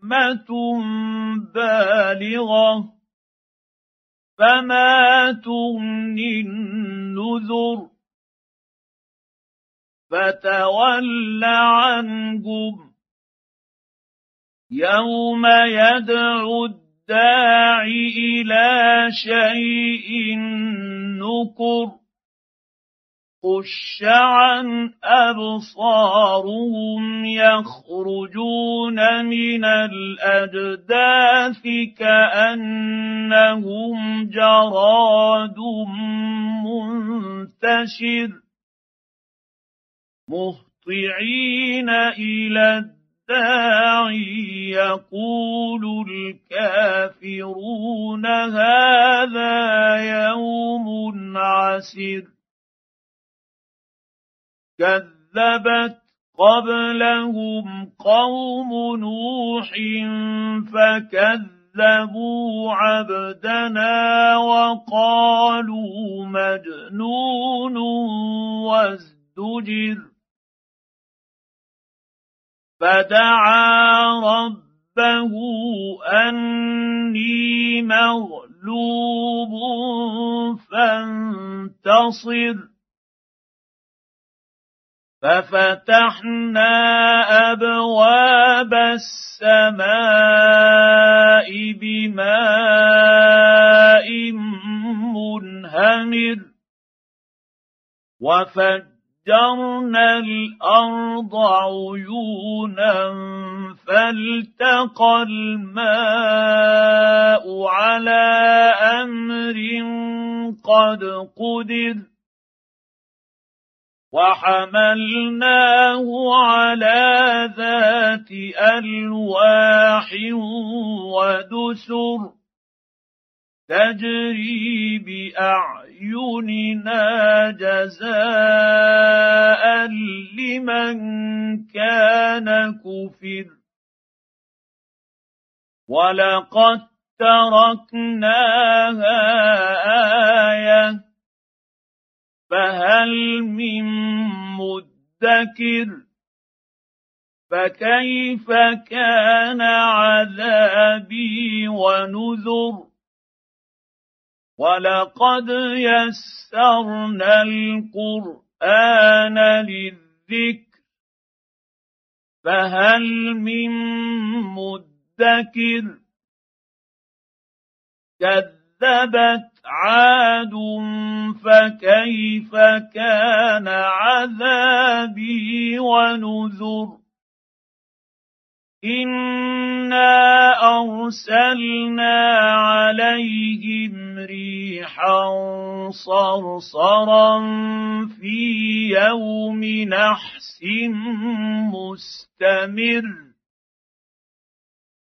حكمه بالغه فما تغني النذر فتول عنهم يوم يدعو الداعي إلى شيء نكر خش عن ابصارهم يخرجون من الاجداث كانهم جراد منتشر مهطعين إلى الداعي يقول الكافرون هذا يوم عسر. كذبت قبلهم قوم نوح فكذبوا عبدنا وقالوا مجنون وازدجر. فدعا ربه أني مغلوب فانتصر. ففتحنا أبواب السماء بماء منهمر وفجرنا الأرض عيونا فالتقى الماء على أمر قد قدر وحملناه على ذات ألواح ودسر تجري بأعيننا جزاء لمن كان كفر. ولقد تركناها آية فهل من مدكر؟ فكيف كان عذابي ونذر؟ ولقد يسرنا القرآن للذكر. فهل من مدكر؟ كذبت عاد فكيف كان عذابي ونذر إنا أرسلنا عليهم ريحا صرصرا في يوم نحس مستمر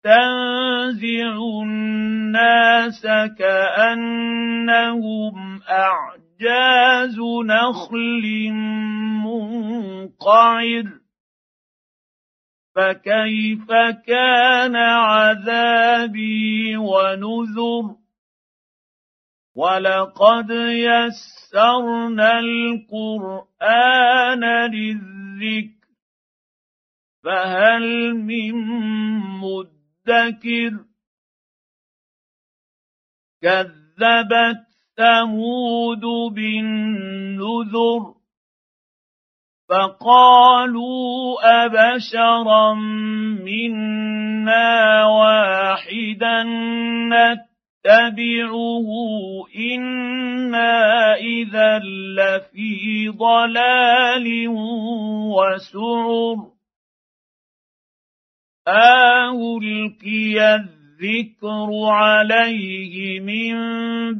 تنزع الناس كأنهم أعجاز نخل منقعر. فكيف كان عذابي ونذر؟ ولقد يسرنا القرآن للذكر فهل من مدكر كذبت ثمود بالنذر فقالوا أبشرا منا واحدا نتبعه إنا إذا لفي ضلال وسعر. ألقي الذكر عليه من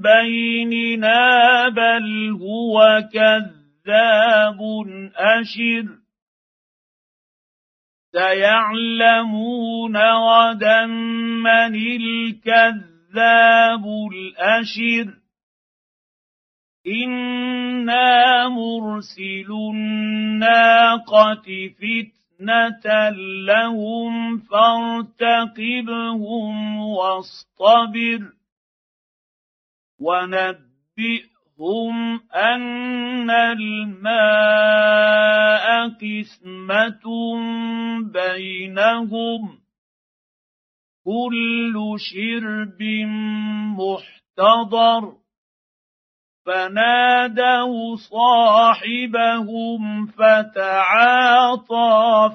بيننا بل هو كذاب أشر. سيعلمون غدا من الكذاب الأشر. إنا مرسل الناقة فتنه لهم فارتقبهم واصطبر ونبئ هم ان الماء قسمه بينهم كل شرب محتضر فنادوا صاحبهم فتعاطى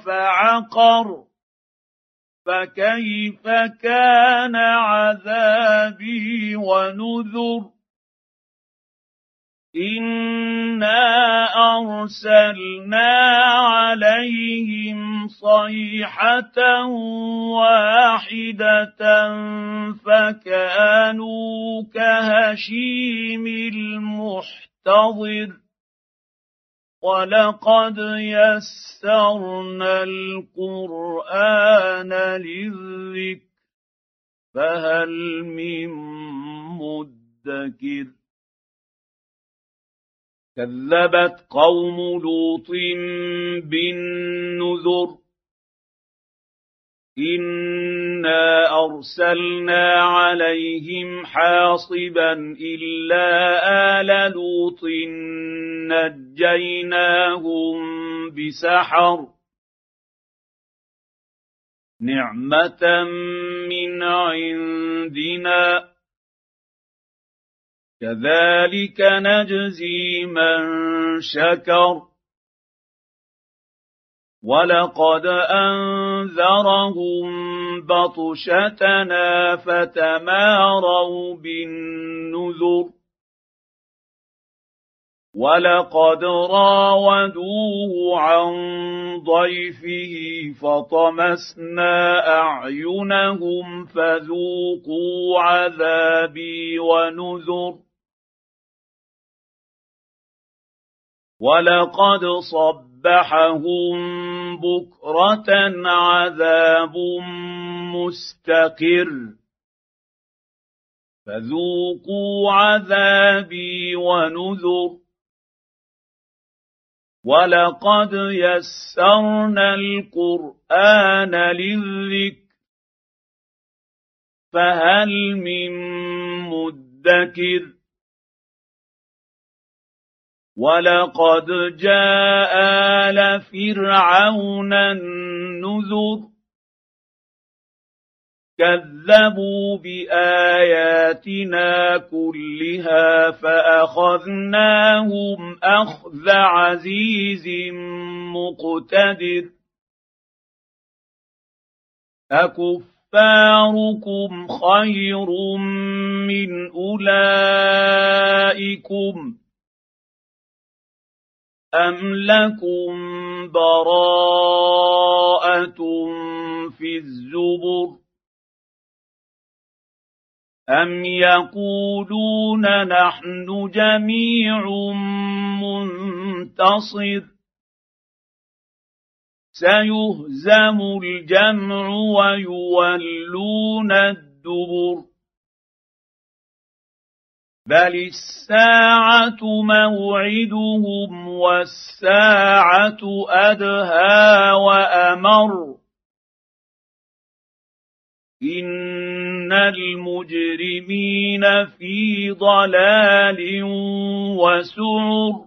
فعقر فكيف كان عذابي ونذر انا ارسلنا عليهم صيحه واحدة فكانوا كهشيم المحتضر ولقد يسرنا القران للذكر فهل من مدكر كذبت قوم لوط بالنذر. انا ارسلنا عليهم حاصبا الا ال لوط نجيناهم بسحر. نعمه من عندنا. كذلك نجزي من شكر. ولقد انذرهم بطشتنا فتماروا بالنذر. ولقد راودوه عن ضيفه فطمسنا اعينهم فذوقوا عذابي ونذر. ولقد صبحهم بكره عذاب مستقر فذوقوا عذابي ونذر ولقد يسرنا القران للذكر فهل من مدكر ولقد جاء ال فرعون النذر كذبوا باياتنا كلها فاخذناهم اخذ عزيز مقتدر اكفاركم خير من اولئكم أم لكم براءة في الزبر أم يقولون نحن جميع منتصر سيهزم الجمع ويولون الدبر بل الساعة موعدهم والساعة ادهى وامر ان المجرمين في ضلال وسعر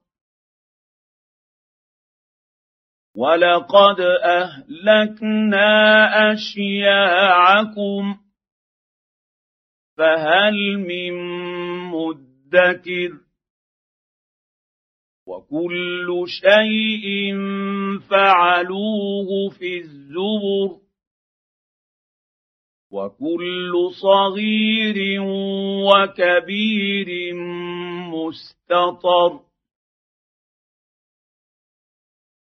ولقد اهلكنا اشياعكم فهل من مدكر وكل شيء فعلوه في الزبر وكل صغير وكبير مستطر